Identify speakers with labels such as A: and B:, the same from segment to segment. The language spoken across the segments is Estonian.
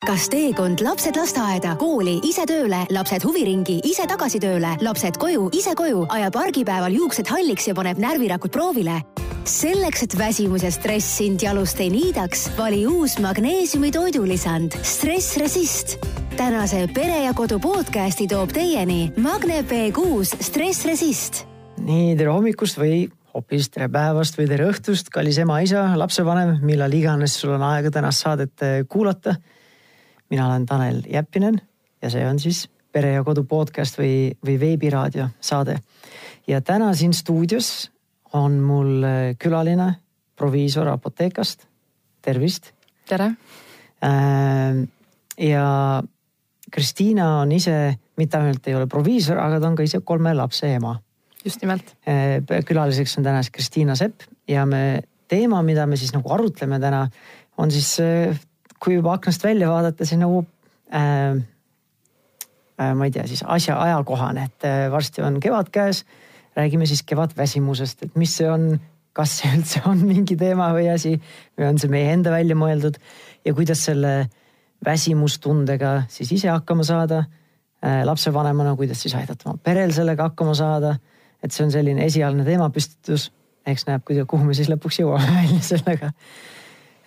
A: kas teekond lapsed lasteaeda, kooli, ise tööle, lapsed huviringi, ise tagasi tööle, lapsed koju, ise koju, ajab argipäeval juuksed halliks ja paneb närvirakud proovile? selleks, et väsimus ja stress sind jalust ei niidaks, vali uus magneesiumi toidulisand Stress Resist. tänase Pere ja Kodu podcasti toob teieni Magne B6 Stress Resist.
B: nii, tere hommikust või hoopis tere päevast või tere õhtust, kallis ema-isa, lapsevanem, millal iganes sul on aega tänast saadet eh, kuulata. Mina olen Tanel Jeppinen ja see on siis Pere ja Kodu podcast või, või veebiraadio saade. ja täna siin stuudios on mul eh, külaline, proviisor apoteekast. tervist.
C: tere.
B: ja Kristiina on ise mitte ainult ei ole proviisor, aga ta on ka ise kolme lapse ema
C: just nimelt.
B: külaliseks on täna siis Kristiina Sepp ja me teema, mida me siis nagu arutleme täna, on siis, kui juba aknast välja vaadata, siis nagu äh, äh, ma ei tea, siis asja ajakohane, et varsti on kevad käes. räägime siis kevadväsimusest, et mis see on, kas see üldse on mingi teema või asi või on see meie enda välja mõeldud ja kuidas selle väsimustundega siis ise hakkama saada äh, lapsevanemana, kuidas siis aidata oma perel sellega hakkama saada et see on selline esialgne teemapüstitus, eks näeb, kuhu me siis lõpuks jõuame välja sellega.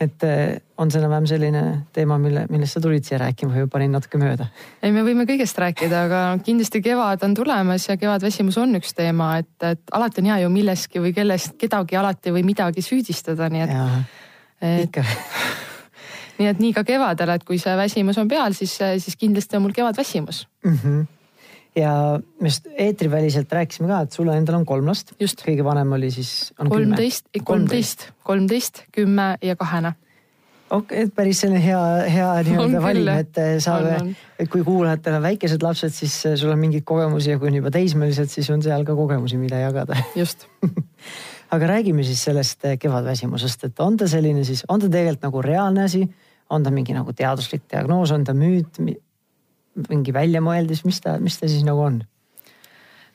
B: Et eh, on see enam-vähem selline teema, mille, millest sa tulid siia rääkima või panin natuke mööda?
C: ei, me võime kõigest rääkida, aga kindlasti kevad on tulemas ja kevadväsimus on üks teema, et, et alati on hea ju milleski või kellest kedagi alati või midagi süüdistada, nii et.
B: et ikka
C: nii et nii ka kevadel, et kui see väsimus on peal, siis, siis kindlasti on mul kevadväsimus
B: mm. -hmm ja me just eetriväliselt rääkisime ka, et sul endal on kolm last. kõige vanem oli siis.
C: kolmteist, kolmteist, kolmteist, kümme ja kahene
B: okei okay,, päris selline hea, hea nii-öelda valim, et eh, sa, et kui kuulajatel on väikesed lapsed, siis eh, sul on mingeid kogemusi ja kui on juba teismelised, siis on seal ka kogemusi, mida jagada.
C: just.
B: Aga räägime siis sellest eh, kevadväsimusest, et on ta selline siis, on ta tegelikult nagu reaalne asi, on ta mingi nagu teaduslik diagnoos, on ta müüt, mingi väljamõeldis, mis ta, mis ta siis nagu on?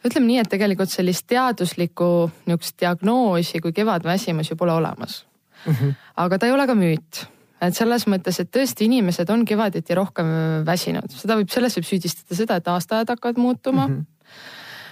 C: ütleme nii, et tegelikult sellist teaduslikku niisugust diagnoosi kui kevadväsimus ju pole olemas mm. -hmm. aga ta ei ole ka müüt et selles mõttes, et tõesti inimesed on kevaditi rohkem väsinud, seda võib, selles võib süüdistada seda, et aastaajad hakkavad muutuma mm. -hmm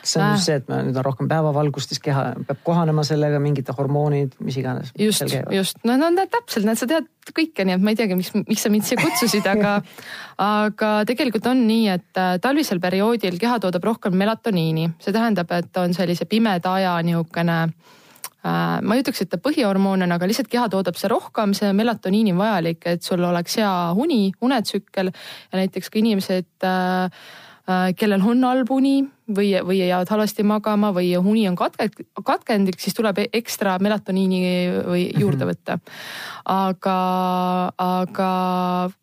B: see on just see, et me nüüd on rohkem päevavalgust, siis keha peab kohanema sellega, mingite hormoonid, mis iganes.
C: just, just, no, no täpselt, näed, sa tead kõike, nii et ma ei teagi, miks, miks sa mind siia kutsusid, aga aga tegelikult on nii, et äh, talvisel perioodil keha toodab rohkem melatoniini, see tähendab, et on sellise pimeda aja niisugune äh, ma ei ütleks, et ta põhihormoon on, aga lihtsalt keha toodab see rohkem, see melatoniin on vajalik, et sul oleks hea uni, unetsükkel. Ja näiteks ka inimesed Äh, kellel on halb uni või, või jäävad halvasti magama või uni on katke, katkendlik, siis tuleb ekstra melatoniini või juurde mhm. võtta. aga, aga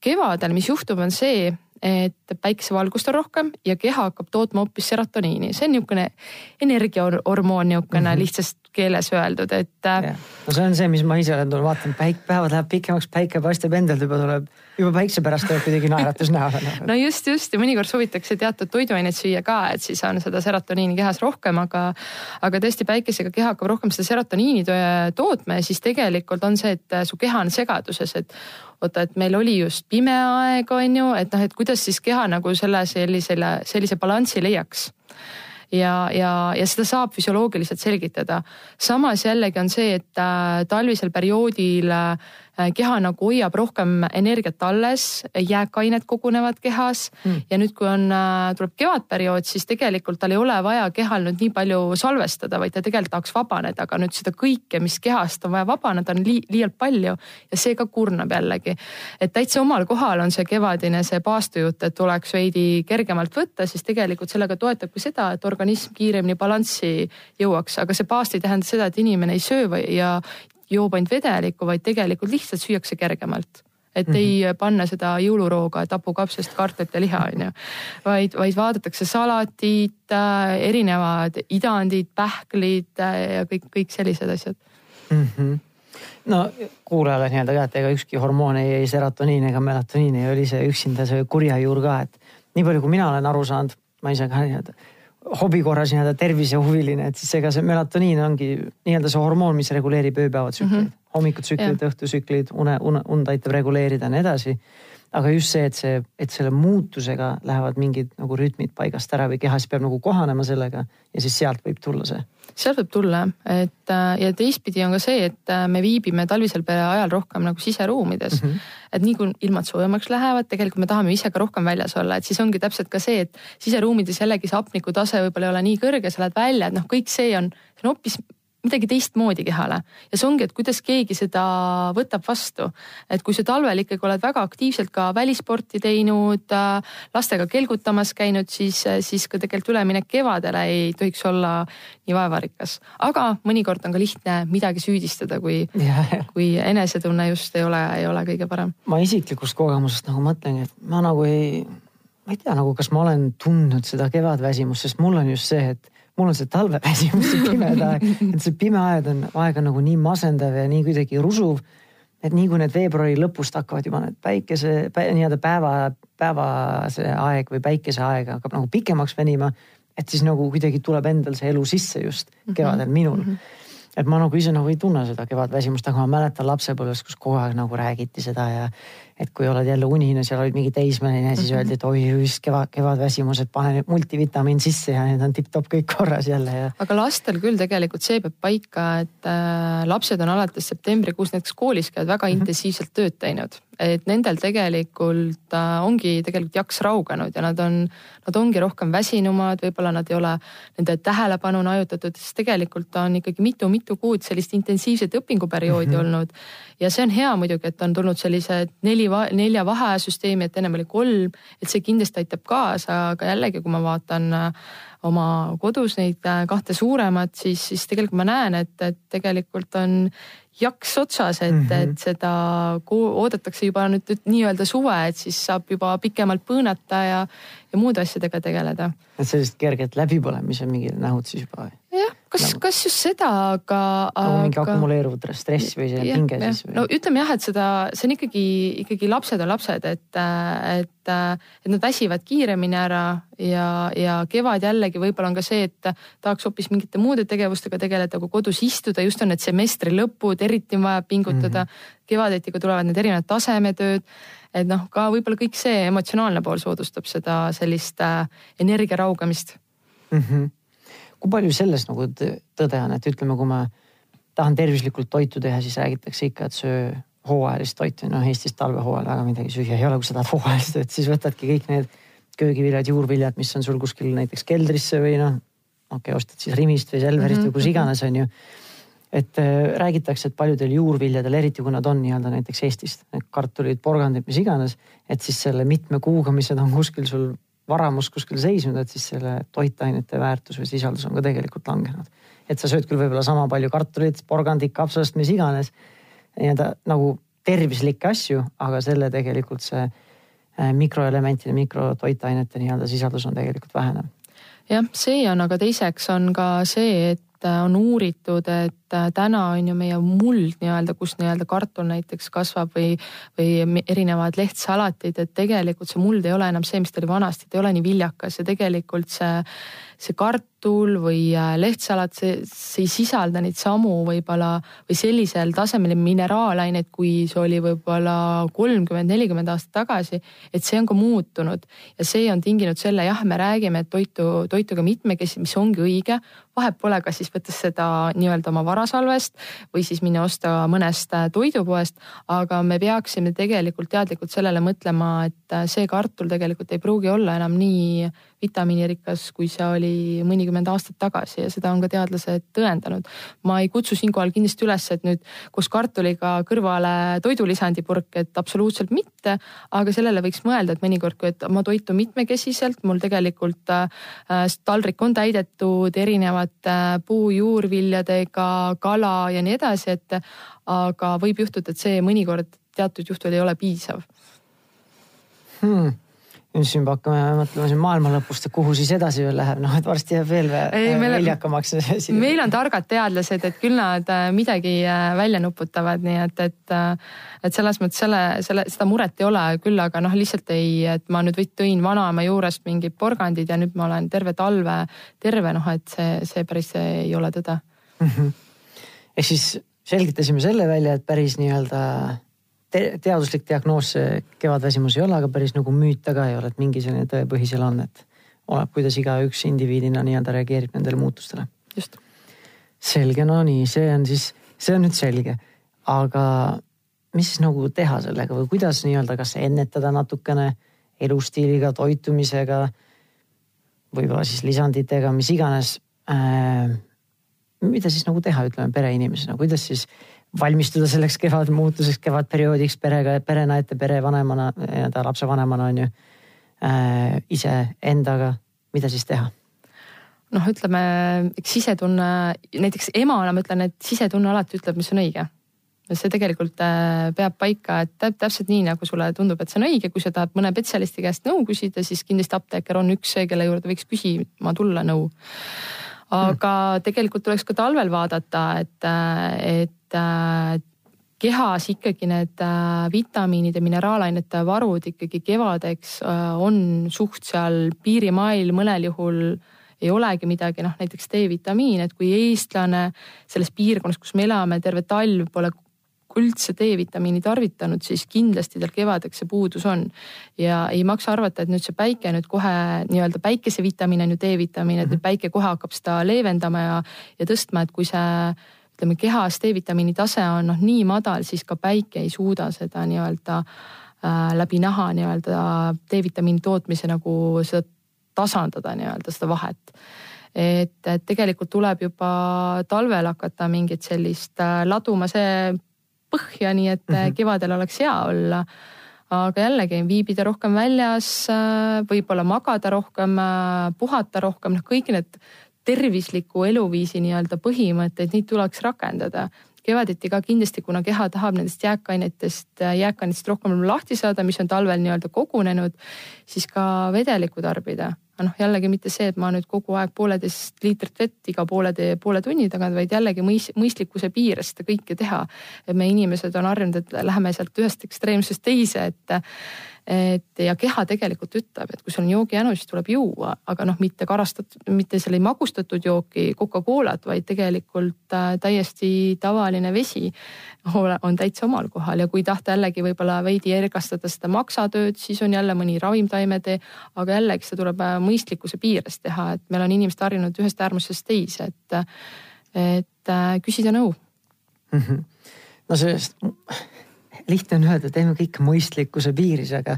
C: kevadel, mis juhtub, on see, et päikesevalgust on rohkem ja keha hakkab tootma hoopis serotoniini, see on niisugune energiahormoon niisugune mm -hmm. lihtsast keeles öeldud, et.
B: no see on see, mis ma ise olen tulnud, vaatan päik-, päevad läheb pikemaks, päike paistab endalt juba tuleb, juba päikse pärast tuleb kuidagi naeratus näole
C: no just, just ja mõnikord soovitakse teatud toiduaineid süüa ka, et siis on seda serotoniini kehas rohkem, aga. aga tõesti päikesega keha hakkab rohkem seda serotoniini tootma ja siis tegelikult on see, et su keha on segaduses, et oota, et meil oli just pime aeg, on ju, et noh, et kuidas siis keha nagu selle sellisele, sellise balansi leiaks ja, ja, ja seda saab füsioloogiliselt selgitada. samas jällegi on see, et äh, talvisel perioodil äh, keha nagu hoiab rohkem energiat alles, jääkained kogunevad kehas mm. ja nüüd, kui on, äh, tuleb kevadperiood, siis tegelikult tal ei ole vaja kehal nüüd nii palju salvestada, vaid ta tegelikult tahaks vabaneda, aga nüüd seda kõike, mis kehast on vaja vabaneda, on li liialt palju ja see ka kurnab jällegi. et täitsa omal kohal on see kevadine see paastujutt, et tuleks veidi kergemalt võtta, siis tegelikult sellega toetabki seda, et organism kiiremini balanssi jõuaks, aga see paast ei tähenda seda, et inimene ei söö või ja, joob ainult vedelikku, vaid tegelikult lihtsalt süüakse kergemalt et mm -hmm. ei panna seda jõulurooga, et hapukapsast, kartulit ja liha on ju. vaid, vaid vaadatakse salatit, äh, erinevad idandid, pähklid äh, ja kõik, kõik sellised asjad
B: mm. -hmm no kuulajale nii-öelda ka, et ega ükski hormoon ei, ei serotoniin ega melatoniin ei ole ise üksinda see kurja juur ka, et nii palju, kui mina olen aru saanud, ma ise ka nii-öelda hobi korras nii-öelda tervisehuviline, et siis ega see melatoniin ongi nii-öelda see hormoon, mis reguleerib ööpäevatsükleid mm -hmm., hommikutsüklid, õhtutsüklid, une, une, und aitab reguleerida ja nii edasi. aga just see, et see, et selle muutusega lähevad mingid nagu rütmid paigast ära või kehas peab nagu kohanema sellega ja siis sealt võib tulla see
C: sealt võib tulla, et äh, ja teistpidi on ka see, et äh, me viibime talvisel ajal rohkem nagu siseruumides mm. -hmm. et nii kui ilmad soojemaks lähevad, tegelikult me tahame ise ka rohkem väljas olla, et siis ongi täpselt ka see, et siseruumides jällegi see hapnikutase võib-olla ei ole nii kõrge, sa lähed välja, et noh, kõik see on, see on hoopis midagi teistmoodi kehale ja see ongi, et kuidas keegi seda võtab vastu. et kui sa talvel ikkagi oled väga aktiivselt ka välisporti teinud, lastega kelgutamas käinud, siis, siis ka tegelikult üleminek kevadele ei tohiks olla nii vaevarikas. aga mõnikord on ka lihtne midagi süüdistada, kui, kui enesetunne just ei ole, ei ole kõige parem.
B: ma isiklikust kogemusest nagu mõtlengi, et ma nagu ei, ma ei tea nagu, kas ma olen tundnud seda kevadväsimust, sest mul on just see, et mul on see talveväsimus, see pimeda aeg, et see pime aeg on, aeg on nagu nii masendav ja nii kuidagi rusuv. et nii kui need veebruari lõpust hakkavad juba need päikese pä,, nii-öelda päeva, päevase aeg või päikeseaeg hakkab nagu pikemaks venima. et siis nagu kuidagi tuleb endal see elu sisse just mhm. kevadel minul mm. -hmm et ma nagu ise nagu ei tunne seda kevadväsimust, aga ma mäletan lapsepõlves, kus kogu aeg nagu räägiti seda ja et kui oled jälle unine, seal olid mingi teismeline, siis mm -hmm. öeldi, et oi, just kevad, kevadväsimus, et pane nüüd multivitamiin sisse ja nüüd on tipp-topp kõik korras jälle ja.
C: aga lastel küll tegelikult see peab paika, et äh, lapsed on alates septembrikuus näiteks koolis käivad väga mm -hmm. intensiivselt tööd teinud et nendel tegelikult äh, ongi tegelikult jaks rauganud ja nad on, nad ongi rohkem väsinumad, võib-olla nad ei ole, nende tähelepanu on hajutatud, sest tegelikult on ikkagi mitu-mitu kuud sellist intensiivset õpinguperioodi mm -hmm. olnud. ja see on hea muidugi, et on tulnud sellised neli, nelja vaheajasüsteemi, et ennem oli kolm, et see kindlasti aitab kaasa, aga jällegi, kui ma vaatan äh, oma kodus neid äh, kahte suuremat, siis, siis tegelikult ma näen, et, et tegelikult on jaks otsas, et mm, -hmm. et seda oodatakse juba nüüd nii-öelda suve, et siis saab juba pikemalt põõnata ja, ja muude asjadega tegeleda.
B: et sellist kerget läbipõlemise mingil nähud siis juba?
C: jah, kas nagu., kas just seda, aga.
B: nagu mingi aga... akumuleeruv stress või see pinge siis või?
C: no ütleme jah, et seda, see on ikkagi, ikkagi lapsed on lapsed, et, et, et nad väsivad kiiremini ära ja, ja kevad jällegi võib-olla on ka see, et tahaks hoopis mingite muude tegevustega tegeleda, kui kodus istuda, just on need semestri lõpud, eriti on vaja pingutada mm. -hmm. kevadeti, kui tulevad need erinevad tasemetööd et noh, ka võib-olla kõik see emotsionaalne pool soodustab seda sellist äh, energia raugemist
B: mm. -hmm kui palju selles nagu tõde on, et ütleme, kui ma tahan tervislikult toitu teha, siis räägitakse ikka, et söö hooajalist toitu, noh Eestis talvehooajal väga midagi süüa ei ole, kui sa tahad hooajalist toitu, siis võtadki kõik need köögiviljad, juurviljad, mis on sul kuskil näiteks keldrisse või noh, okei okay,, ostad siis Rimist või Selverist mm -hmm. või kus mhm. iganes, on ju. Et äh, räägitakse, et paljudel juurviljadel, eriti kui nad on nii-öelda näiteks Eestist, kartulid, porgandid, mis iganes, et siis selle mitme kuuga, mis nad on kuskil sul varamus kuskil seisnud, et siis selle toitainete väärtus või sisaldus on ka tegelikult langenud. et sa sööd küll võib-olla sama palju kartulit, porgandit, kapsast, mis iganes. nii-öelda nagu tervislikke asju, aga selle tegelikult see äh, mikroelementide, mikrotoitainete nii-öelda sisaldus on tegelikult vähenev.
C: jah, see on, aga teiseks on ka see, et äh, on uuritud, et äh, täna on ju meie muld nii-öelda, kus nii-öelda kartul näiteks kasvab või, või erinevad lehtsalatid, et tegelikult see muld ei ole enam see, mis ta oli vanasti, ta ei ole nii viljakas ja tegelikult see, see kart kartul või äh, lehtsalat, see, see ei sisalda neid samu võib-olla või sellisel tasemel mineraalaineid, kui see oli võib-olla kolmkümmend, nelikümmend aastat tagasi. et see on ka muutunud ja see on tinginud selle, jah, me räägime, et toitu, toituga mitmekesi, mis ongi õige. vahet pole, kas siis võttes seda nii-öelda oma varasalvest või siis minna osta mõnest äh, toidupoest, aga me peaksime tegelikult teadlikult sellele mõtlema, et äh, see kartul tegelikult ei pruugi olla enam nii vitamiinirikas, kui see oli mõnikümmend aastat tagasi ja seda on ka teadlased tõendanud. ma ei kutsu siinkohal kindlasti üles, et nüüd koos kartuliga kõrvale toidulisandi purk, et absoluutselt mitte, aga sellele võiks mõelda, et mõnikord, kui et ma toitun mitmekesiselt, mul tegelikult äh, taldrik on täidetud erinevate äh, puu, juurviljadega, kala ja nii edasi, et aga võib juhtuda, et see mõnikord teatud juhtudel ei ole piisav
B: hmm nüüd siis juba hakkame mõtlema siin maailma lõpust, et kuhu siis edasi veel läheb, noh et varsti jääb veel viljakamaks.
C: meil on targad teadlased, et küll nad äh, midagi äh, välja nuputavad, nii et, et, äh, et selles mõttes selle, selle, seda muret ei ole, küll aga noh, lihtsalt ei, et ma nüüd tõin vanaema juurest mingid porgandid ja nüüd ma olen terve talve terve, noh et see, see päris ei ole tõde mm.
B: -hmm. ehk siis selgitasime selle välja, et päris nii-öelda te teaduslik diagnoos kevadväsimus ei ole, aga päris nagu müüt ta ka ei ole, et mingi selline tõepõhisel on, et oleneb, kuidas igaüks indiviidina nii-öelda reageerib nendele muutustele.
C: just.
B: selge, no nii, see on siis, see on nüüd selge, aga mis siis nagu teha sellega või kuidas nii-öelda, kas ennetada natukene elustiiliga, toitumisega, võib-olla siis lisanditega, mis iganes äh,. mida siis nagu teha, ütleme pereinimesena, kuidas siis valmistuda selleks kevadmuutuseks, kevadperioodiks perega, perenaete, perevanemana, nii-öelda lapsevanemana on ju äh, iseendaga, mida siis teha?
C: noh, ütleme, eks sisetunne, näiteks emana ma ütlen, et sisetunne alati ütleb, mis on õige. see tegelikult äh, peab paika, et täpselt nii, nagu sulle tundub, et see on õige, kui sa tahad mõne spetsialisti käest nõu küsida, siis kindlasti apteeker on üks see, kelle juurde võiks küsima tulla nõu. aga mm. tegelikult tuleks ka talvel vaadata, et, et äh, kehas ikkagi need äh, vitamiinid ja mineraalainete varud ikkagi kevadeks äh, on suht seal piirimail, mõnel juhul ei olegi midagi, noh näiteks D-vitamiin, et kui eestlane selles piirkonnas, kus me elame, terve talv pole üldse D-vitamiini tarvitanud, siis kindlasti tal kevadeks see puudus on. ja ei maksa arvata, et nüüd see päike nüüd kohe nii-öelda päikesevitamiin on ju D-vitamiin, et nüüd mhm. päike kohe hakkab seda leevendama ja, ja tõstma, et kui see ütleme, kehas D-vitamiini tase on noh nii madal, siis ka päike ei suuda seda nii-öelda äh, läbi naha nii-öelda D-vitamiini tootmise nagu seda tasandada nii-öelda seda vahet. et, et tegelikult tuleb juba talvel hakata mingit sellist äh, laduma see põhja, nii et mm -hmm. kevadel oleks hea olla aga jällegi viibida rohkem väljas, äh, võib-olla magada rohkem, äh, puhata rohkem, noh, kõik need tervisliku eluviisi nii-öelda põhimõtteid, neid tuleks rakendada kevaditi ka kindlasti, kuna keha tahab nendest jääkainetest, jääkainetest rohkem lahti saada, mis on talvel nii-öelda kogunenud, siis ka vedelikku tarbida. aga noh, jällegi mitte see, et ma nüüd kogu aeg pooleteist liitrit vett iga poole, poole tunni tagant, vaid jällegi mõis, mõistlikkuse piires seda kõike teha. et me inimesed on harjunud, et läheme sealt ühest ekstreemsest teise, et et ja keha tegelikult ütleb, et kui sul on joogijänu, siis tuleb juua, aga noh, mitte karastatud, mitte selle magustatud jooki Coca-Colat, vaid tegelikult äh, täiesti tavaline vesi on täitsa omal kohal ja kui tahta jällegi võib-olla veidi ergastada seda maksatööd, siis on jälle mõni ravimtaimetee, aga jällegi see tuleb äh, mõistlikkuse piires teha, et meil on inimesed harjunud ühest äärmusest teise, et, et äh, küsida nõu
B: mm. -hmm. no sellest lihtne on öelda, teeme kõike mõistlikkuse piiris, aga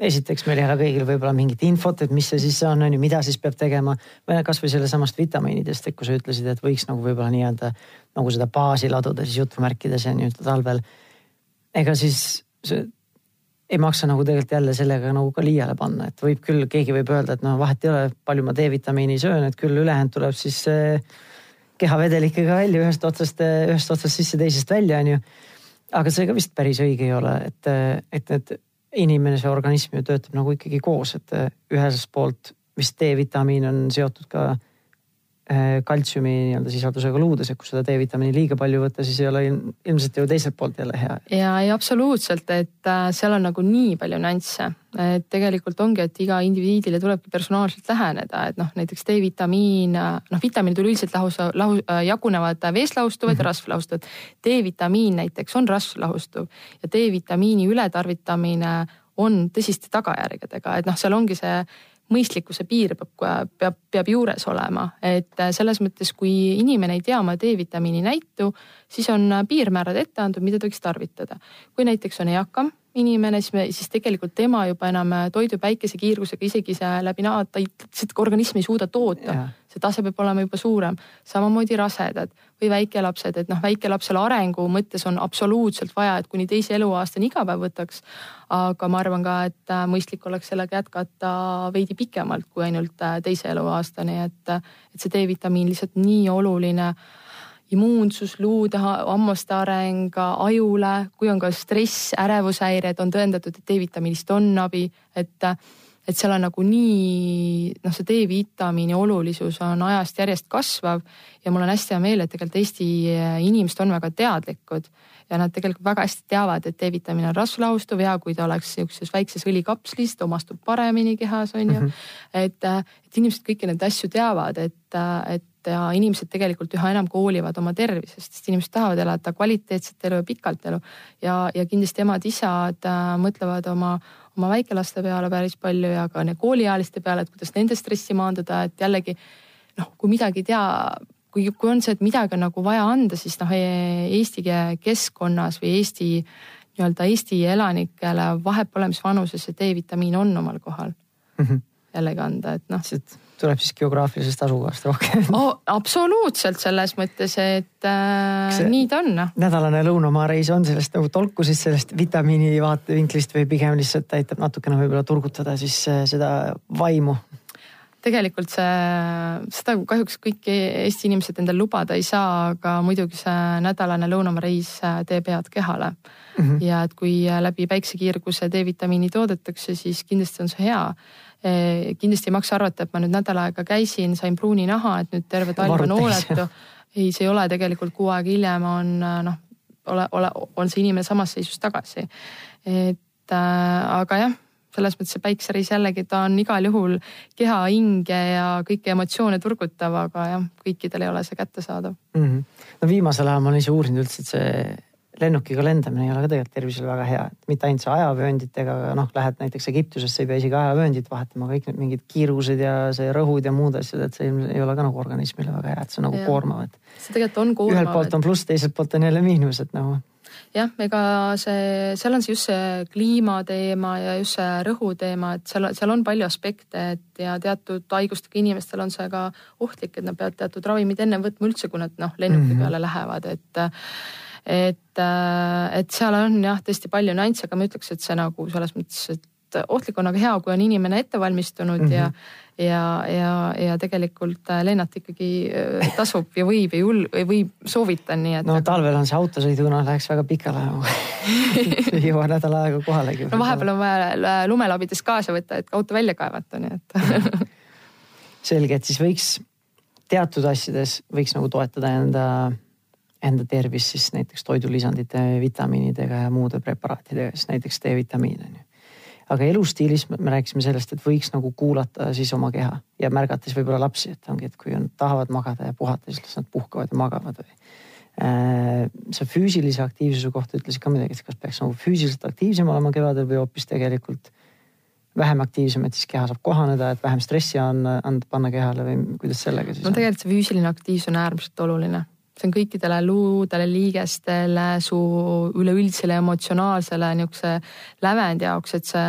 B: esiteks meil ei ole kõigil võib-olla mingit infot, et mis see siis on, on ju, mida siis peab tegema. või kasvõi sellesamast vitamiinidest, et kui sa ütlesid, et võiks nagu võib-olla nii-öelda nagu seda baasi laduda siis jutumärkides on ju talvel. ega siis see ei maksa nagu tegelikult jälle sellega nagu ka liiale panna, et võib küll, keegi võib öelda, et no vahet ei ole, palju ma D-vitamiini söön, et küll ülejäänud tuleb siis kehavedelikega välja ühest otsast, ühest otsast sisse, teisest välja, on ju aga see ka vist päris õige ei ole, et, et need inimene, see organism ju töötab nagu ikkagi koos, et ühest poolt vist D-vitamiin on seotud ka kaltsiumi nii-öelda sisaldusega luudes, et kui seda D-vitamiini liiga palju võtta, siis ei ole ilmselt ju teiselt poolt jälle hea.
C: ja ei absoluutselt, et äh, seal on nagu nii palju nüansse, et tegelikult ongi, et iga indiviidile tulebki personaalselt läheneda, et noh, näiteks D-vitamiin, noh, vitamiinid üleüldiselt lahus, lahu, jagunevad veeslahustuvad mm -hmm. ja mhm. rasvlahustuvad. D-vitamiin näiteks on rasvlahustuv ja D-vitamiini ületarvitamine on tõsiste tagajärgedega, et noh, seal ongi see mõistlikkuse piir peab, peab, peab juures olema, et selles mõttes, kui inimene ei tea oma D-vitamiini näitu, siis on piirmäärad ette antud, mida ta võiks tarvitada. kui näiteks on eakam inimene, siis me, siis tegelikult tema juba enam toidu päikesekiirgusega isegi see läbi naata, organism ei suuda toota. See tase peab olema juba suurem, samamoodi rasedad või väikelapsed, et noh, väikelapsele arengu mõttes on absoluutselt vaja, et kuni teise eluaastani iga päev võtaks. aga ma arvan ka, et äh, mõistlik oleks sellega jätkata veidi pikemalt kui ainult äh, teise eluaastani, et, et see D-vitamiin lihtsalt nii oluline immuunsus, luude, hammaste areng, ajule, kui on ka stress, ärevushäired, on tõendatud, et D-vitamiinist on abi, et et seal on nagu nii noh, see D-vitamiini olulisus on ajast järjest kasvav ja mul on hästi hea meel, et tegelikult Eesti inimesed on väga teadlikud ja nad tegelikult väga hästi teavad, et D-vitamiin on rasvlahustuv ja kui ta oleks niisuguses väikses õlikapslis, ta omastub paremini kehas on ju mm. -hmm. et, et inimesed kõiki neid asju teavad, et, et ja inimesed tegelikult üha enam koolivad oma tervisest, sest inimesed tahavad elada kvaliteetset elu ja pikalt elu ja, ja kindlasti emad-isad mõtlevad oma oma väikelaste peale päris palju ja ka kooliealiste peale, et kuidas nende stressi maandada, et jällegi noh, kui midagi ei tea, kui, kui on see, et midagi on nagu vaja anda, siis noh, e-, Eesti keskkonnas või Eesti nii-öelda Eesti elanikele vahet pole, mis vanuses see D-vitamiin on omal kohal mm. -hmm. Jällegi anda, et noh
B: tuleb siis geograafilisest asukohast rohkem
C: oh,. absoluutselt selles mõttes, et äh, nii ta on. Noh.
B: nädalane lõunamaa reis on sellest nagu tolku siis sellest vitamiini vaatevinklist või pigem lihtsalt aitab natukene võib-olla turgutada siis äh, seda vaimu?
C: tegelikult see, seda kahjuks kõik Eesti inimesed endale lubada ei saa, aga muidugi see nädalane lõunamaa reis äh, teeb head kehale mm. -hmm. ja et kui läbi päiksekiirguse D-vitamiini toodetakse, siis kindlasti on see hea Eh, kindlasti ei maksa arvata, et ma nüüd nädal aega käisin, sain pruuni naha, et nüüd terve talv on hooletu. ei, see ei ole tegelikult kuu aega hiljem on noh, ole, ole, on see inimene samas seisus tagasi. et äh, aga jah, selles mõttes see päiksereis jällegi, ta on igal juhul keha, hinge ja kõiki emotsioone turgutav, aga jah, kõikidel ei ole see kättesaadav mm.
B: -hmm. no viimasel ajal ma olen ise uurinud üldse, et see lennukiga lendamine ei ole ka tegelikult tervisele väga hea, et mitte ainult see ajavöönditega, aga noh, lähed näiteks Egiptusesse, ei pea isegi ajavööndit vahetama, kõik need mingid kiirused ja see rõhud ja muud asjad, et see ei ole ka nagu organismile väga hea, et see on nagu ja. koormav, et.
C: see tegelikult on koormav.
B: ühelt poolt on pluss, teiselt poolt on jälle miinus, et nagu
C: jah, ega see, seal on see just see kliimateema ja just see rõhuteema, et seal, seal on palju aspekte, et ja teatud haigustega inimestel on see ka ohtlik, et nad peavad teatud ravimid ennem võtma üldse, kui nad noh, lennuki mm -hmm. peale lähevad, et et, äh, et seal on jah, tõesti palju nüansse, aga ma ütleks, et see nagu selles mõttes, et ohtlik on, aga hea, kui on inimene ette valmistunud mm -hmm. ja ja, ja, ja tegelikult äh, lennata ikkagi äh, tasub ja võib ja jul- või soovitan, nii et.
B: no talvel on see autosõiduna läheks väga pikale ei jõua nädal aega kohalegi.
C: no vahepeal on vaja lumelabidest kaasa võtta, et auto välja kaevata, nii et
B: selge, et siis võiks teatud asjades võiks nagu toetada enda enda tervist siis näiteks toidulisandite, vitamiinidega ja muude preparaatidega, siis näiteks D-vitamiin on ju. aga elustiilis me rääkisime sellest, et võiks nagu kuulata siis oma keha ja märgata siis võib-olla lapsi, et ongi, et kui on, tahavad magada ja puhata, siis las nad puhkavad ja magavad või äh, sa füüsilise aktiivsuse kohta ütlesid ka midagi, et kas peaks nagu füüsiliselt aktiivsem olema kevadel või hoopis tegelikult vähem aktiivsem, et siis keha saab kohaneda, et vähem stressi on, anda, panna kehale või kuidas sellega siis
C: no, on? no tegelikult see füüsiline aktiivsus on äärmiselt oluline see on kõikidele luudele, liigestele, su üleüldisele emotsionaalsele niisuguse lävendi jaoks, et see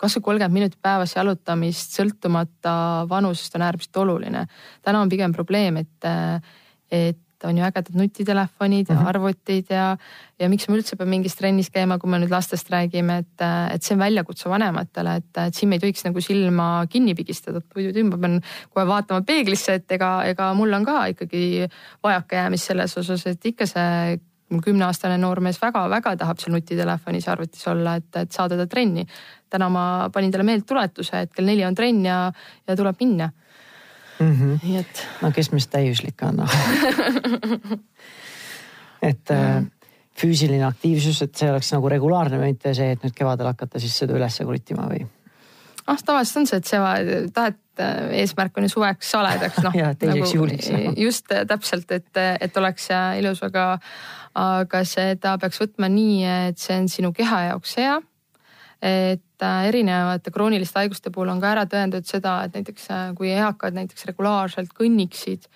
C: kasvõi kolmkümmend minutit päevas jalutamist sõltumata vanusest on äärmiselt oluline. täna on pigem probleem, et, et on ju ägedad nutitelefonid ja mm -hmm. arvutid ja, ja miks ma üldse pean mingis trennis käima, kui me nüüd lastest räägime, et, et see on väljakutse vanematele, et, et siin me ei tohiks nagu silma kinni pigistada, et muidu ma pean kohe vaatama peeglisse, et ega, ega mul on ka ikkagi vajakajäämist selles osas, et ikka see kümneaastane noormees väga-väga tahab seal nutitelefonis arvutis olla, et, et saada ta trenni. täna ma panin talle meeldetuletuse, et kell neli on trenn ja, ja tuleb minna
B: mm. -hmm. nii et. no kes meist täiuslik on noh et mm. füüsiline aktiivsus, et see oleks nagu regulaarne, mitte see, et nüüd kevadel hakata siis seda üles kruttima või?
C: noh, tavaliselt on see, et see tahet, äh, eesmärk on ju suveks saledaks, noh.
B: ja teiseks nagu, juuliks no..
C: just täpselt, et, et oleks ilus, aga, aga seda peaks võtma nii, et see on sinu keha jaoks hea et äh, erinevate krooniliste haiguste puhul on ka ära tõendatud seda, et näiteks äh, kui eakad näiteks regulaarselt kõnniksid,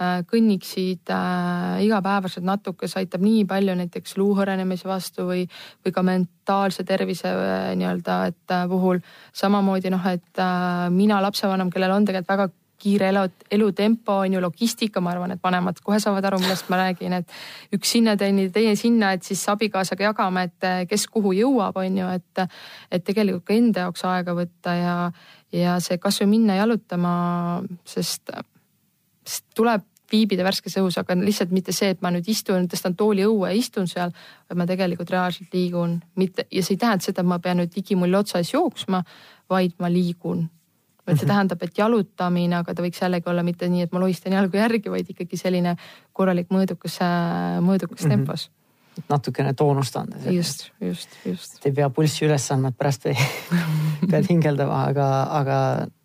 C: äh, kõnniksid äh, igapäevaselt natuke, see aitab nii palju näiteks luu hõrenemise vastu või, või ka mentaalse tervise nii-öelda, et puhul. samamoodi noh, et äh, mina lapsevanem, kellel on tegelikult väga kiire elu, elutempo on ju logistika, ma arvan, et vanemad kohe saavad aru, millest ma räägin, et üks sinna teenida, teine sinna, et siis abikaasaga jagame, et kes kuhu jõuab, on ju, et, et tegelikult ka enda jaoks aega võtta ja, ja see kasvõi minna jalutama, sest, sest tuleb viibida värskes õhus, aga lihtsalt mitte see, et ma nüüd istun, tõstan tooli õue ja istun seal, vaid ma tegelikult reaalselt liigun, mitte ja see ei tähenda seda, et ma pean nüüd digimull otsas jooksma, vaid ma liigun. Et see mhm. tähendab, et jalutamine, aga ta võiks jällegi olla mitte nii, et ma lohistan jalgu järgi, vaid ikkagi selline korralik mõõdukas, mõõdukas mm -hmm. tempos
B: natukene toonust anda.
C: just, just, just.
B: ei pea pulssi üles andma, et pärast pead hingeldama, aga, aga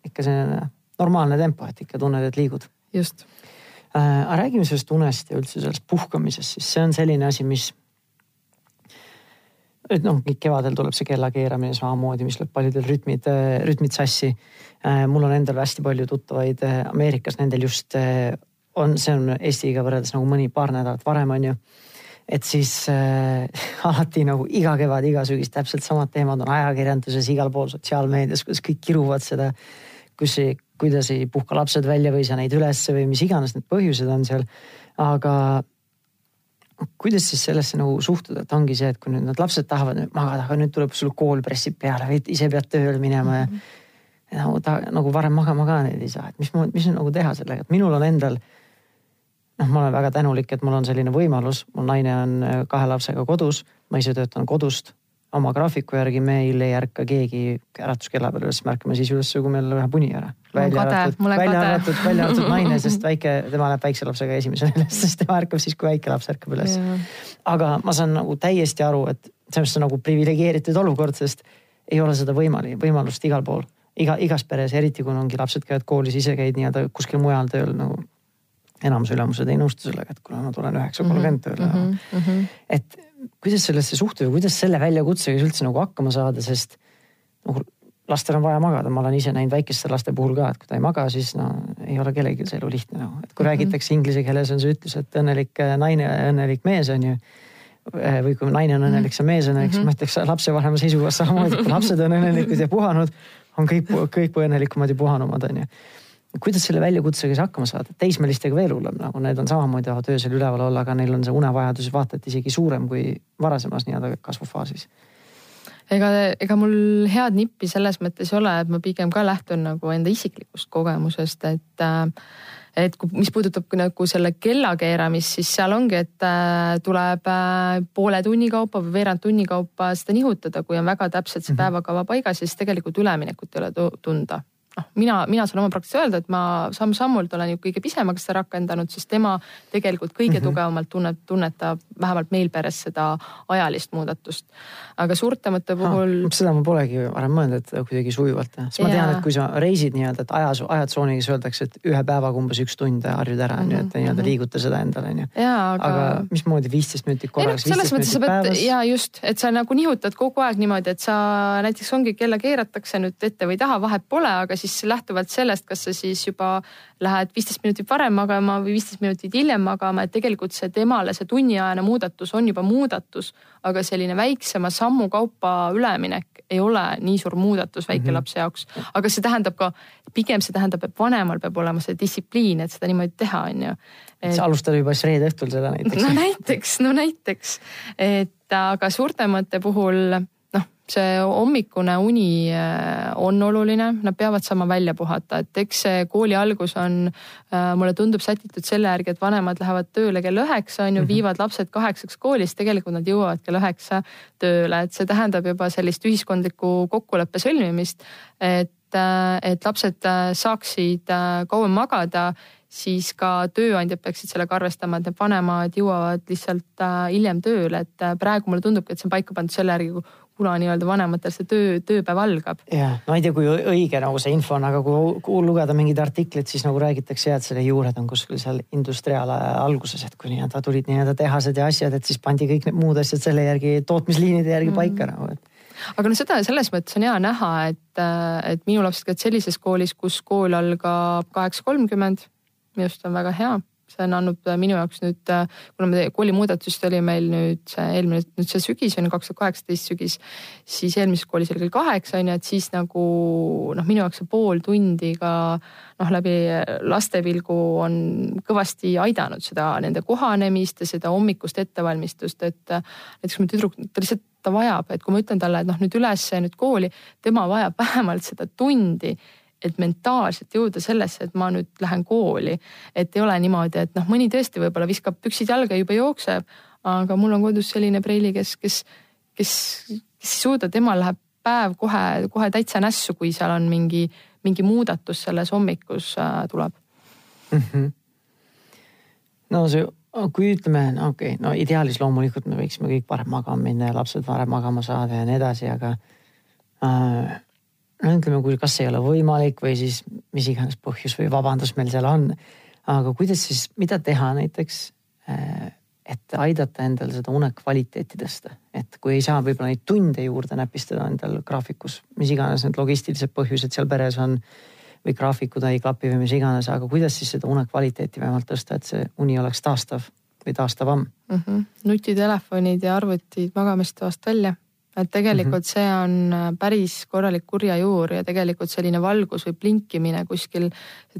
B: ikka selline normaalne tempo, et ikka tunned, et liigud.
C: just
B: äh,. aga räägime sellest unest ja üldse sellest puhkamisest, siis see on selline asi, mis. Et noh, kevadel tuleb see kella keeramine samamoodi, mis lööb paljudel rütmid, äh, rütmid sassi äh,. mul on endal hästi palju tuttavaid äh, Ameerikas, nendel just on, see on Eestiga võrreldes nagu mõni paar nädalat varem on ju et siis äh, alati nagu iga kevad, iga sügis täpselt samad teemad on ajakirjanduses, igal pool sotsiaalmeedias, kuidas kõik kiruvad seda, kus ei, kuidas ei puhka lapsed välja või sa neid ülesse või mis iganes need põhjused on seal. aga kuidas siis sellesse nagu suhtuda, et ongi see, et kui nüüd need lapsed tahavad nüüd magada, aga nüüd tuleb sul kool pressib peale või ise pead tööle minema ja mm -hmm. nagu ta nagu varem magama ka neid ei saa, et mis, mis nagu teha sellega, et minul on endal noh, ma olen väga tänulik, et mul on selline võimalus, mul naine on äh, kahe lapsega kodus, ma ise töötan kodust oma graafiku järgi, meil ei ärka keegi äratuskella peale üles, me ärkame siis üles, kui meil läheb uni ära. välja arvatud, välja arvatud, välja arvatud naine, sest väike, tema läheb väikse lapsega esimesena üles, sest tema ärkab siis, kui väike laps ärkab üles. aga ma saan nagu täiesti aru, et selles mõttes nagu priviligeeritud olukord, sest ei ole seda võimalik, võimalust igal pool, iga, igas peres, eriti kui ongi lapsed käivad koolis, ise käid nii-öelda kuskil mujal tööl nagu enamus ülemused ei nõustu sellega, et kuule, ma tulen üheksa kolmkümmend tööle mm. -hmm. et kuidas sellesse suhtuda, kuidas selle väljakutsega üldse nagu hakkama saada, sest noh, lastel on vaja magada, ma olen ise näinud väikeste laste puhul ka, et kui ta ei maga, siis no ei ole kellelgi see elu lihtne nagu, et kui mm -hmm. räägitakse inglise keeles on see ütlus, et õnnelik naine, õnnelik mees on ju. Eh, või kui naine on õnnelik, siis on mees õnnelik mm, -hmm. siis ma ütleks lapsevanema seisukohast samamoodi, kui lapsed on õnnelikud ja puhanud, on kõik, kõik õnnelikumad ja puhanumad on ju kuidas selle väljakutsega siis hakkama saada, teismelistega veel hullem, nagu need on samamoodi tahavad öösel üleval olla, aga neil on see unevajadus vaata et isegi suurem kui varasemas nii-öelda kasvufaasis.
C: ega, ega mul head nippi selles mõttes ei ole, et ma pigem ka lähtun nagu enda isiklikust kogemusest, et äh, et kui, mis puudutab nagu selle kella keeramist, siis seal ongi, et äh, tuleb äh, poole tunni kaupa või veerand tunni kaupa seda nihutada, kui on väga täpselt see mhm. päevakava paigas, siis tegelikult üleminekut ei ole tunda noh, mina, mina saan oma praktikas öelda, et ma samm-sammult olen ju kõige pisemaga seda rakendanud, sest tema tegelikult kõige mm -hmm. tugevamalt tunneb, tunnetab vähemalt meil peres seda ajalist muudatust. aga suurtemate puhul
B: ha,. seda ma polegi varem mõelnud, et kuidagi sujuvalt teha, sest ma tean, et kui sa reisid nii-öelda, et ajas, ajatsooniga öeldakse, et ühe päevaga umbes üks tund harjud ära on ju, et nii-öelda mhm. liiguta seda endale on ju.
C: aga,
B: aga mismoodi viisteist minutit
C: selles mõttes sa pead ja just, et sa nagu nihutad kogu aeg niimoodi, et sa näiteks ongi kella keeratakse nüüd ette või taha, vahet pole, aga siis siis lähtuvalt sellest, kas sa siis juba lähed viisteist minutit varem magama või viisteist minutit hiljem magama, et tegelikult see temale see tunniajane muudatus on juba muudatus, aga selline väiksema sammu kaupa üleminek ei ole nii suur muudatus väikelapse mhm. jaoks. aga see tähendab ka, pigem see tähendab, et vanemal peab olema see distsipliin, et seda niimoodi teha, on ju.
B: sa alustad juba siis reede õhtul seda näiteks.
C: no näiteks, no näiteks, et aga suurtemate puhul see hommikune uni äh, on oluline, nad peavad saama välja puhata, et eks see kooli algus on, äh, mulle tundub sätitud selle järgi, et vanemad lähevad tööle kell üheksa on ju, mhm. viivad lapsed kaheksaks kooli, siis tegelikult nad jõuavad kell üheksa tööle, et see tähendab juba sellist ühiskondliku kokkuleppe sõlmimist. et, äh, et lapsed saaksid kauem magada siis ka tööandjad peaksid sellega arvestama, et need vanemad jõuavad lihtsalt hiljem tööle, et praegu mulle tundubki, et see on paika pandud selle järgi, kuna nii-öelda vanematel see töö, tööpäev algab.
B: jah, ma ei tea, kui õige nagu see info on, aga kui, kui lugeda mingeid artikleid, siis nagu räägitakse ja et selle juured on kuskil seal industriaalaja alguses, et kui nii-öelda tulid nii-öelda tehased ja asjad, et siis pandi kõik need muud asjad selle järgi, tootmisliinide järgi mm. paika nagu, et
C: aga noh, seda selles mõttes on hea näha, et, et minu lapsed käivad sellises koolis, kus kool algab kaheksa kolmkümmend. minu arust on väga hea see on andnud minu jaoks nüüd, kuna me koolimuudatust oli meil nüüd see eelmine, nüüd see sügis on kaks tuhat kaheksateist sügis, siis eelmises koolis oli kell kaheksa on ju, et siis nagu noh, minu jaoks see pool tundi ka noh, läbi lastepilgu on kõvasti aidanud seda nende kohanemist ja seda hommikust ettevalmistust, et näiteks mu tüdruk, ta lihtsalt, ta vajab, et kui ma ütlen talle, et noh, nüüd üles nüüd kooli, tema vajab vähemalt seda tundi et mentaalselt jõuda sellesse, et ma nüüd lähen kooli. et ei ole niimoodi, et noh, mõni tõesti võib-olla viskab püksid jalga ja juba jookseb, aga mul on kodus selline preili, kes, kes, kes, kes ei suuda, temal läheb päev kohe, kohe täitsa nässu, kui seal on mingi, mingi muudatus selles hommikus äh, tuleb
B: mm. -hmm. no see, kui ütleme, no okei okay,, no ideaalis loomulikult me võiksime kõik varem magama minna ja lapsed varem magama saada ja nii edasi, aga äh, ütleme, kui kas ei ole võimalik või siis mis iganes põhjus või vabandus meil seal on. aga kuidas siis, mida teha näiteks äh, et aidata endal seda une kvaliteeti tõsta. et kui ei saa võib-olla neid tunde juurde näpistada endal graafikus, mis iganes need logistilised põhjused seal peres on või graafikud ei klapi või mis iganes, aga kuidas siis seda une kvaliteeti vähemalt tõsta, et see uni oleks taastav või taastavam
C: mm? -hmm. nutitelefonid ja arvutid magamistoast välja, et tegelikult mm -hmm. see on päris korralik kurjajuur ja tegelikult selline valgus või blinkimine kuskil,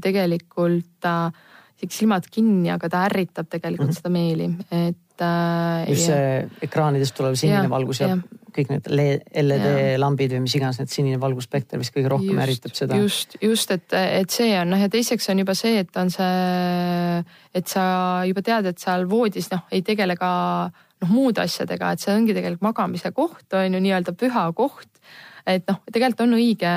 C: tegelikult äh, silmad kinni, aga ta ärritab tegelikult mm -hmm. seda meeli, et
B: äh,. just see ekraanidest tulev sinine ja, valgus ja, ja kõik need LED lambid või mis iganes, need sinine valgusspekter vist kõige rohkem just, ärritab seda.
C: just, just, et, et see on noh, ja teiseks on juba see, et on see, et sa juba tead, et seal voodis noh, ei tegele ka noh, muude asjadega, et see ongi tegelikult magamise koht on ju nii-öelda püha koht et noh, tegelikult on õige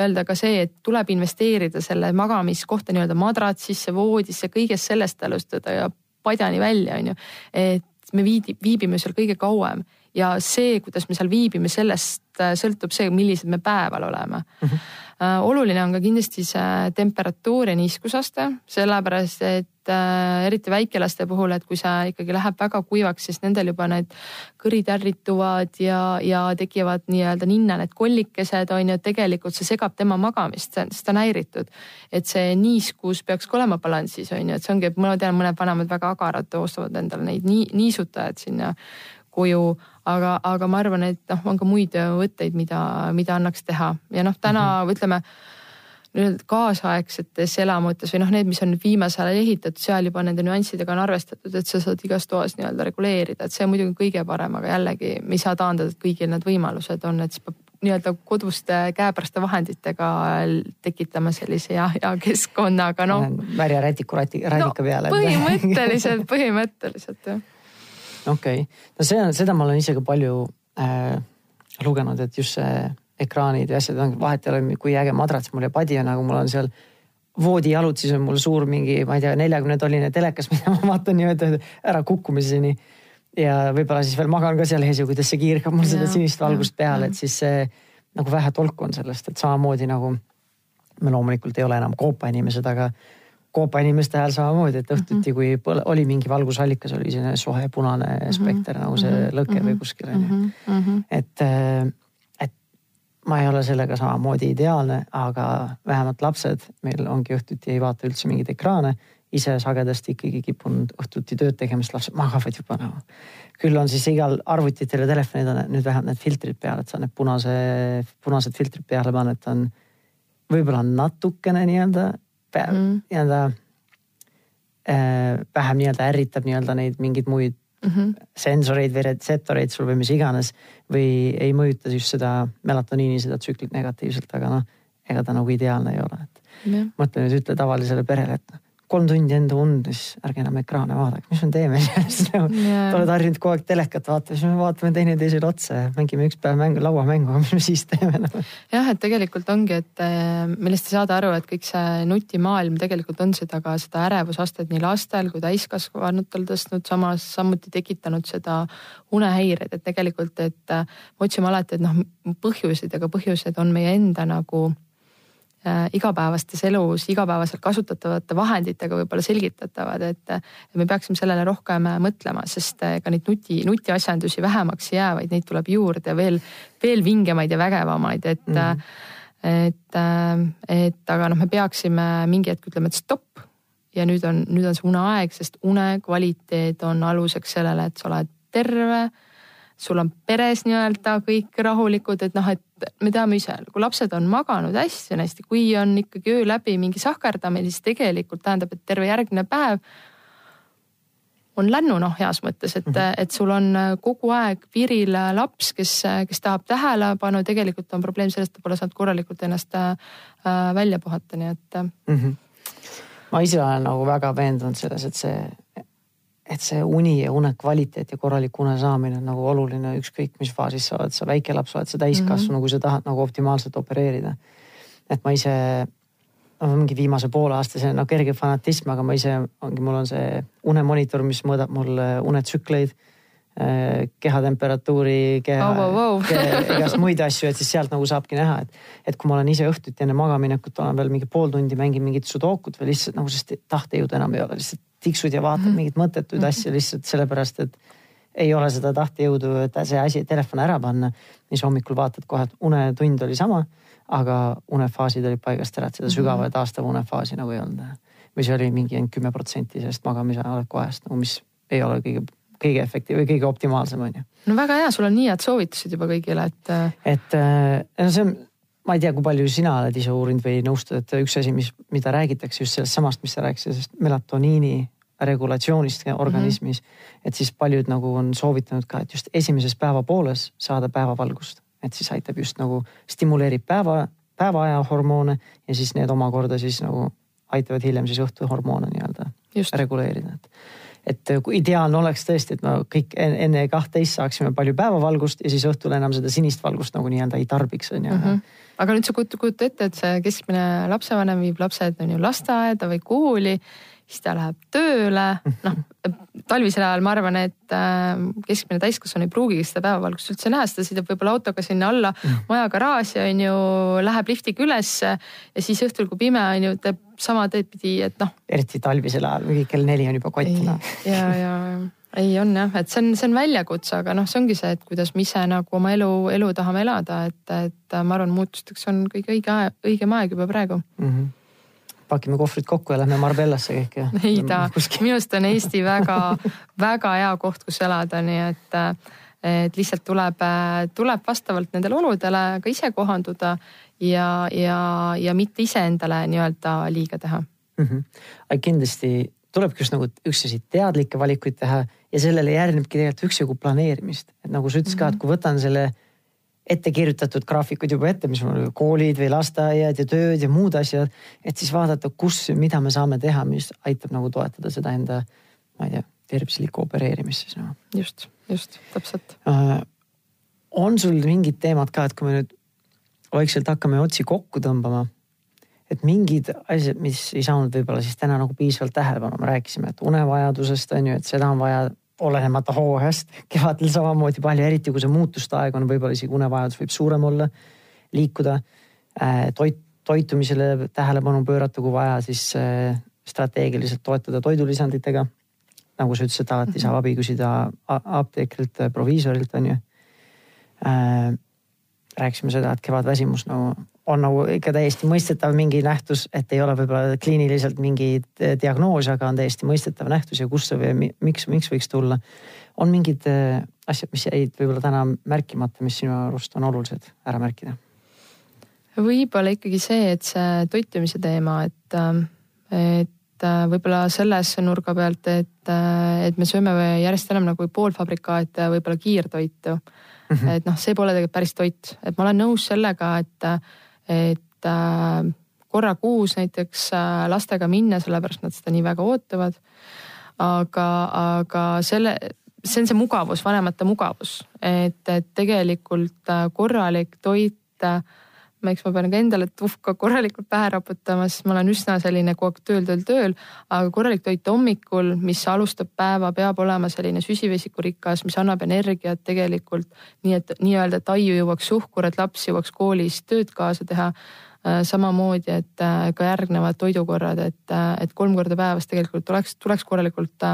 C: öelda ka see, et tuleb investeerida selle magamiskohta nii-öelda madratsisse, voodisse, kõigest sellest alustada ja padjani välja, on ju. et me viidi, viibime seal kõige kauem ja see, kuidas me seal viibime, sellest sõltub see, millised me päeval oleme mm. -hmm Äh, oluline on ka kindlasti see temperatuur ja niiskusaste, sellepärast et äh, eriti väikelaste puhul, et kui see ikkagi läheb väga kuivaks, siis nendel juba need kõrid ärrituvad ja, ja tekivad nii-öelda ninna need kollikesed on ju, et tegelikult see segab tema magamist, sest ta on häiritud. et see niiskus peaks ka olema balansis on ju, et see ongi, et ma tean, mõned vanemad väga agarad ostavad endale neid nii, niisutajaid sinna koju, aga, aga ma arvan, et noh, on ka muid võtteid, mida, mida annaks teha ja noh, täna mm -hmm. ütleme nii-öelda kaasaegsetes elamutes või noh, need, mis on viimasel ajal ehitatud, seal juba nende nüanssidega on arvestatud, et sa saad igas toas nii-öelda reguleerida, et see on muidugi kõige parem, aga jällegi me ei saa taandada, et kõigil need võimalused on, et siis peab nii-öelda koduste käepäraste vahenditega tekitama sellise hea, hea keskkonna, aga noh.
B: märjarätiku rätika no, peale.
C: põhimõtteliselt põhimõtteliselt jah
B: okei okay., no see on, seda ma olen ise ka palju äh, lugenud, et just see ekraanid ja asjad on, vahet ei ole, kui äge madrats mul ja padi on, aga mul on seal voodijalud, siis on mul suur mingi, ma ei tea, neljakümne tolline telekas, mida ma vaatan nii-öelda ära kukkumiseni. ja võib-olla siis veel magan ka seal ees ja kuidas see kiirgab mul seda sinist valgust peale, et siis see nagu vähe tolku on sellest, et samamoodi nagu me loomulikult ei ole enam koopainimesed, aga Koopa inimeste hääl samamoodi, et õhtuti, mhm. kui põle, oli mingi valgusallikas, oli selline soe punane mm -hmm. spekter nagu see mm -hmm. lõke või mhm. kuskil on ju. Mhm. et, äh, et ma ei ole sellega samamoodi ideaalne, aga vähemalt lapsed meil ongi õhtuti ei vaata üldse mingeid ekraane. ise sagedasti ikkagi kipun õhtuti tööd tegema, sest lapsed magavad juba nagu. küll on siis igal arvutitel ja telefonidel on nüüd vähemalt need filtrid peal, et sa need punase, punased filtrid peale paned, on võib-olla natukene nii-öelda mm. nii-öelda äh, vähem nii-öelda ärritab nii-öelda neid mingeid muid mm -hmm. sensoreid või retseptoreid sul või mis iganes. või ei mõjuta just seda melatoniini, seda tsüklit negatiivselt, aga noh, ega ta nagu ideaalne ei ole, et yeah. mõtle nüüd ütle tavalisele perele, et noh kolm tundi enda und, siis ärge enam ekraane vaadake, mis me teeme? Siis nagu yeah.. oled harjunud kogu aeg telekat vaatama, siis me vaatame teineteisele otsa ja mängime üks päev mängu, lauamängu, mis me siis teeme nagu.
C: jah, et tegelikult ongi, et eh, millest ei saada aru, et kõik see nutimaailm tegelikult on seda ka seda ärevusastet nii lastel kui täiskasvanutel tõstnud, samas samuti tekitanud seda unehäireid, et tegelikult, et me eh, otsime alati, et noh, põhjuseid, aga põhjused on meie enda nagu Äh, igapäevastes elus igapäevaselt kasutatavate vahenditega võib-olla selgitatavad, et me peaksime sellele rohkem mõtlema, sest ega neid nuti, nutiasjandusi vähemaks ei jää, vaid neid tuleb juurde veel, veel vingemaid ja vägevamaid, et mm. et, et aga noh, me peaksime mingi hetk ütlema, et stopp ja nüüd on, nüüd on see uneaeg, sest une kvaliteet on aluseks sellele, et sa oled terve sul on peres nii-öelda kõik rahulikud, et noh, et me teame ise, kui lapsed on maganud hästi on hästi, kui on ikkagi öö läbi mingi sahkerdamine, siis tegelikult tähendab, et terve järgmine päev on lännu noh, heas mõttes, et mm, -hmm. et sul on kogu aeg piiril laps, kes, kes tahab tähelepanu, tegelikult on probleem selles, et ta pole saanud korralikult ennast äh, välja puhata, nii et mm.
B: -hmm. ma ise olen nagu väga veendunud selles, et see, et see uni ja une kvaliteet ja korralik une saamine on nagu oluline, ükskõik mis faasis sa oled, sa väike laps, oled sa täiskasvanu mm, -hmm. kui sa tahad nagu optimaalselt opereerida. et ma ise mingi viimase poole aasta selline no, kerge fanatism, aga ma ise ongi, mul on see unemonitor, mis mõõdab mul äh, unetsükleid, kehatemperatuuri, keha
C: oh,, wow.
B: keha, igast muid asju, et siis sealt nagu saabki näha, et. et kui ma olen ise õhtuti enne magamaminekut olen veel mingi pool tundi mängin mingit sudokut või lihtsalt nagu, sest tahtejõudu enam ei ole, lihtsalt tiksud ja vaatad mm -hmm. mingeid mõttetuid mm -hmm. asju lihtsalt sellepärast, et ei ole seda tahtejõudu, et see asi, telefon ära panna. siis hommikul vaatad kohe, et unetund oli sama aga unefaasid olid paigast ära, et seda sügava ja taastava unefaasi nagu ei olnud. või see oli mingi kümme protsenti sellest magamise oleku ajast nagu, mis ei ole kõige, kõige efektiivne või kõige optimaalsem on ju.
C: no väga hea, sul on nii head soovitused juba kõigile, et.
B: et no see on, ma ei tea, kui palju sina oled ise uurinud või nõustud, et üks asi, mis, mida räägitakse just sellest samast, mis sa rääkisid, sellest melatoniini regulatsioonist organismis mm. -hmm. et siis paljud nagu on soovitanud ka, et just esimeses päevapooles saada päevavalgust et siis aitab just nagu stimuleerib päeva, päevaaja hormoone ja siis need omakorda siis nagu aitavad hiljem siis õhtuhormoone nii-öelda reguleerida, et et kui ideaalne oleks tõesti, et no kõik enne kahtteist saaksime palju päevavalgust ja siis õhtul enam seda sinist valgust nagu nii-öelda ei tarbiks, on ju mm. -hmm.
C: aga nüüd sa kujuta ette, et see keskmine lapsevanem viib lapsed on ju lasteaeda või kooli siis ta läheb tööle, noh talvisel ajal ma arvan, et äh, keskmine täiskasvanu ei pruugigi seda päevavalgust üldse näha, sest ta sõidab võib-olla autoga sinna alla mm. maja garaaži on ju, läheb liftiga ülesse ja siis õhtul, kui pime on ju, teeb sama teed pidi, et noh.
B: eriti talvisel ajal, mingi kell neli on juba kott.
C: ja, ja ei on jah, et see on, see on väljakutse, aga noh, see ongi see, et kuidas me ise nagu oma elu, elu tahame elada, et, et ma arvan, muutusteks on kõige õige aeg, õigem aeg juba praegu mm. -hmm
B: pakime kohvrid kokku ja lähme Marbellasse kõik ja.
C: ei ta, minu arust on Eesti väga-väga hea koht, kus elada, nii et, et lihtsalt tuleb, tuleb vastavalt nendele oludele ka ise kohanduda ja, ja, ja mitte iseendale nii-öelda liiga teha
B: mm. -hmm. kindlasti tulebki just nagu üksteise teadlikke valikuid teha ja sellele järgnebki tegelikult üksjagu planeerimist, et nagu sa ütlesid mm -hmm. ka, et mhm. kui võtan selle ette kirjutatud graafikud juba ette, mis mul koolid või lasteaiad ja tööd ja muud asjad. et siis vaadata, kus, mida me saame teha, mis aitab nagu toetada seda enda, ma ei tea, tervislikku opereerimist siis
C: no.. just, just täpselt
B: uh,. on sul mingid teemad ka, et kui me nüüd vaikselt hakkame otsi kokku tõmbama, et mingid asjad, mis ei saanud võib-olla siis täna nagu piisavalt tähelepanu, me rääkisime, et unevajadusest on ju, et seda on vaja olenemata hooajast, kevadel samamoodi palju, eriti kui see muutuste aeg on, võib-olla isegi unevajadus võib suurem olla, liikuda. Äh, toit, toitumisele tähelepanu pöörata, kui vaja, siis äh, strateegiliselt toetada toidulisanditega. nagu sa ütlesid, alati saab abi küsida apteekrilt, proviisorilt on ju. Äh, rääkisime seda, et kevadväsimus no on nagu ikka täiesti mõistetav mingi nähtus, et ei ole võib-olla kliiniliselt mingi diagnoos, aga on täiesti mõistetav nähtus ja kust see või miks, miks võiks tulla. on mingid äh, asjad, mis jäid võib-olla täna märkimata, mis sinu arust on olulised ära märkida?
C: võib-olla ikkagi see, et see toitumise teema, et, äh, et võib-olla selles nurga pealt, et, et me sööme järjest enam nagu poolfabrikaate, võib-olla kiirtoitu mm. -hmm. et noh, see pole tegelikult päris toit, et ma olen nõus sellega, et et äh, korra kuus näiteks äh, lastega minna, sellepärast nad seda nii väga ootavad. aga, aga selle, see on see mugavus, vanemate mugavus, et, et tegelikult äh, korralik toit eks ma pean ka endale tuhka korralikult pähe raputama, sest ma olen üsna selline kogu aeg tööl, tööl, tööl. aga korralik toit hommikul, mis alustab päeva, peab olema selline süsivesikurikas, mis annab energiat tegelikult nii, et nii-öelda, et aiu jõuaks suhkur, et laps jõuaks koolis tööd kaasa teha äh, samamoodi, et äh, ka järgnevad toidukorrad, et, äh, et kolm korda päevas tegelikult tuleks, tuleks korralikult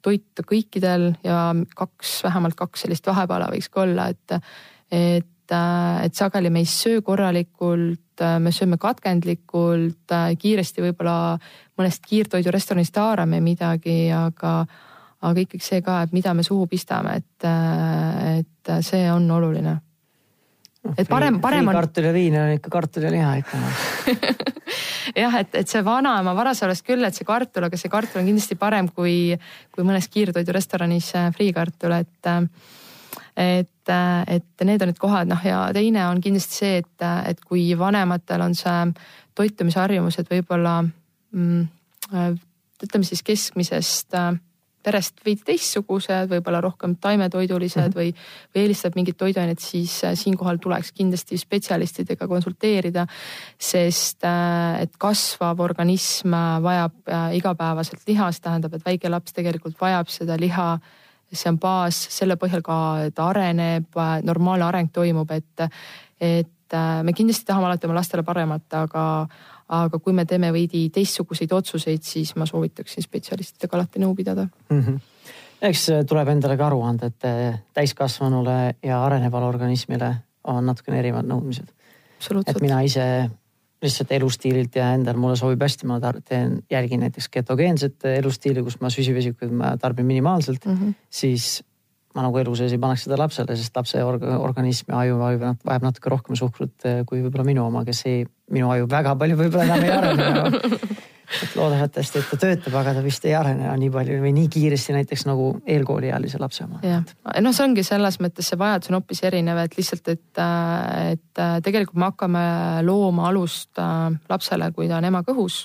C: toita kõikidel ja kaks, vähemalt kaks sellist vahepala võiks ka olla, et, et Äh, et sageli me ei söö korralikult, äh, me sööme katkendlikult, äh, kiiresti võib-olla mõnest kiirtoidurestoranist haarame midagi, aga, aga ikkagi see ka, et mida me suhu pistame, et, et see on oluline. et parem, parem
B: on. kartul ja viin on ikka kartul ja liha ikka
C: jah, et, et see vanaema varasemast küll, et see kartul, aga see kartul on kindlasti parem kui, kui mõnes kiirtoidurestoranis friikartul, et et, äh, et need on need kohad, noh ja teine on kindlasti see, et, et kui vanematel on see toitumisharjumused võib-olla mm, ütleme siis keskmisest äh, perest veidi teistsugused, võib-olla rohkem taimetoidulised mm -hmm. või, või eelistab mingit toiduainet, siis äh, siinkohal tuleks kindlasti spetsialistidega konsulteerida. sest äh, et kasvav organism vajab igapäevaselt liha, see tähendab, et väike laps tegelikult vajab seda liha. See on baas, selle põhjal ka ta areneb, normaalne areng toimub, et, et me kindlasti tahame alati oma lastele paremat, aga aga kui me teeme veidi teistsuguseid otsuseid, siis ma soovitaksin spetsialistidega alati nõu pidada mm.
B: -hmm eks tuleb endale ka aru anda, et eh, täiskasvanule ja arenevale organismile on natukene erinevad nõudmised. et mina ise lihtsalt elustiililt ja endal mulle sobib hästi, ma teen, järgin näiteks ketogeenset elustiili, kus ma süsivesikuid ma tarbin minimaalselt mm, -hmm. siis ma nagu elu sees ei paneks seda lapsele, sest lapse org organism ja aju vajab natuke rohkem suhkrut eh, kui võib-olla minu oma, kes ei, minu aju väga palju võib-olla enam ei arene et loodetavasti, et ta töötab, aga ta vist ei arene nii palju või nii kiiresti näiteks nagu eelkooliealise lapse oma.
C: jah, noh, see ongi selles mõttes see vajadus on hoopis erinev, et lihtsalt, et, et tegelikult me hakkame looma alust äh, lapsele, kui ta on ema kõhus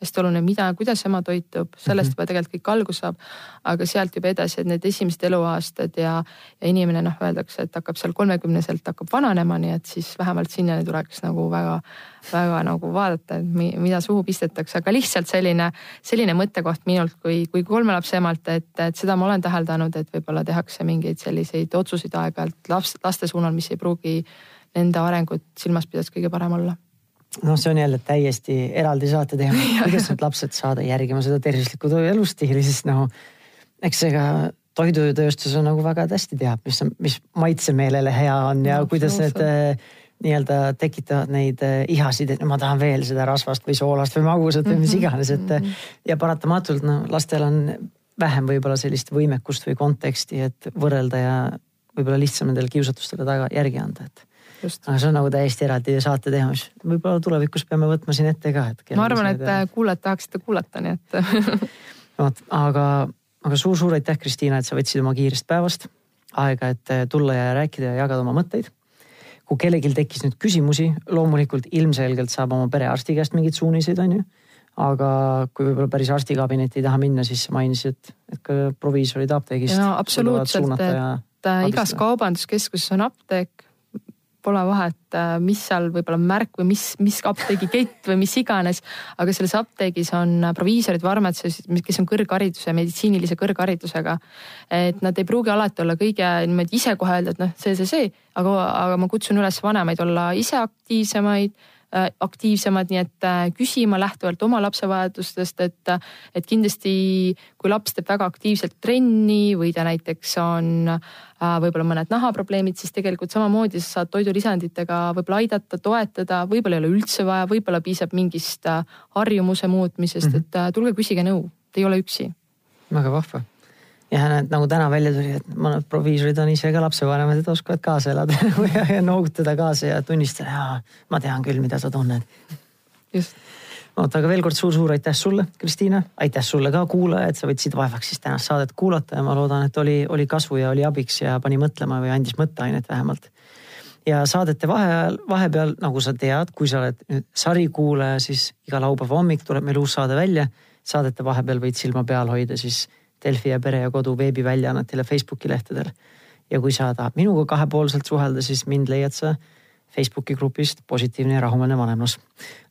C: hästi oluline, mida, kuidas ema toitub, sellest juba mm -hmm. tegelikult kõik alguse saab. aga sealt juba edasi, et need esimesed eluaastad ja, ja inimene noh, öeldakse, et hakkab seal kolmekümneselt hakkab vananema, nii et siis vähemalt sinnani tuleks nagu väga, väga nagu vaadata, et mi, mida suhu pistetakse, aga lihtsalt selline, selline mõttekoht minult kui, kui kolme lapse emalt, et, et seda ma olen täheldanud, et võib-olla tehakse mingeid selliseid otsuseid aeg-ajalt laste suunal, mis ei pruugi nende arengut silmas pidades kõige parem olla
B: noh, see on jälle täiesti eraldi saate teema, kuidas need lapsed saada järgima seda tervislikku elustiili, sest noh, eks ega toidutööstus on nagu väga hästi teab, mis, mis maitsemeelele hea on ja no, kuidas need äh, nii-öelda tekitavad neid äh, ihasid, et ma tahan veel seda rasvast või soolast või magusat või mis mhm. iganes, et mm -hmm. ja paratamatult noh, lastel on vähem võib-olla sellist võimekust või konteksti, et võrrelda ja võib-olla lihtsam nendele kiusatustele taga järgi anda, et aga see on nagu täiesti eraldi saate teema, mis võib-olla tulevikus peame võtma siin ette ka,
C: et. ma arvan, et teha. kuulajad tahaks seda kuulata, nii et
B: vot, aga, aga suur-suur aitäh, Kristiina, et sa võtsid oma kiirest päevast aega, et tulla ja rääkida ja jagada oma mõtteid. kui kellelgi tekkis nüüd küsimusi, loomulikult ilmselgelt saab oma perearsti käest mingeid suuniseid, on ju aga kui võib-olla päris arstikabinetti ei taha minna, siis sa mainisid, et ka proviisorid apteegist.
C: no absoluutselt, et igas kaubanduskeskuses on apteek, pole vahet, äh, mis seal võib-olla märk või mis, mis apteegikett või mis iganes. aga selles apteegis on äh, proviisorid, farmatseudid, kes on kõrghariduse, meditsiinilise kõrgharidusega. et nad ei pruugi alati olla kõige niimoodi ise kohe öelda, et noh, see, see, see, aga, aga ma kutsun üles vanemaid olla ise aktiivsemaid aktiivsemad, nii et äh, küsima lähtuvalt oma lapse vajadustest, et, et kindlasti kui laps teeb väga aktiivselt trenni või ta näiteks on äh, võib-olla mõned nahaprobleemid, siis tegelikult samamoodi sa saad toidulisanditega võib-olla aidata, toetada, võib-olla ei ole üldse vaja, võib-olla piisab mingist harjumuse muutmisest mm, -hmm. et tulge küsige nõu, te ei ole üksi.
B: väga vahva ja näed, nagu täna välja tuli, et mõned proviisorid on ise ka lapsevanemad, et oskavad kaasa elada ja, ja noogutada kaasa ja tunnistada, ma tean küll, mida sa tunned. just. vot, aga veel kord suur-suur aitäh sulle, Kristiina, aitäh sulle ka kuulaja, et sa võtsid vaevaks siis tänast saadet kuulata ja ma loodan, et oli, oli kasu ja oli abiks ja pani mõtlema või andis mõtteainet vähemalt. ja saadete vaheajal, vahepeal, nagu sa tead, kui sa oled nüüd sarikuulaja, siis iga laupäeva hommik tuleb meil uus saade välja. saadete vahepeal võid silma peal hoida siis Delfi ja Pere ja Kodu veebiväljaannetel ja Facebooki lehtedel. ja kui sa tahad minuga kahepoolselt suhelda, siis mind leiad sa Facebooki grupist Positiivne ja rahumeelne vanemlus.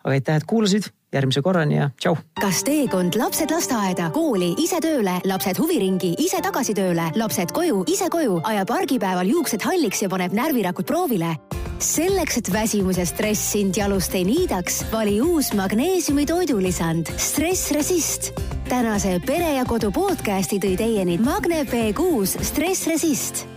B: aga aitäh, et kuulasid, järgmise korrani ja tšau.
A: kas teekond lapsed lasteaeda, kooli, ise tööle, lapsed huviringi, ise tagasi tööle, lapsed koju, ise koju, ajab argipäeval juuksed halliks ja paneb närvirakud proovile? selleks, et väsimus ja stress sind jalust ei niidaks, vali uus magneesiumi toidulisand Stress Resist tänase Pere ja Kodu podcasti tõi teieni Magne B6 Stress Resist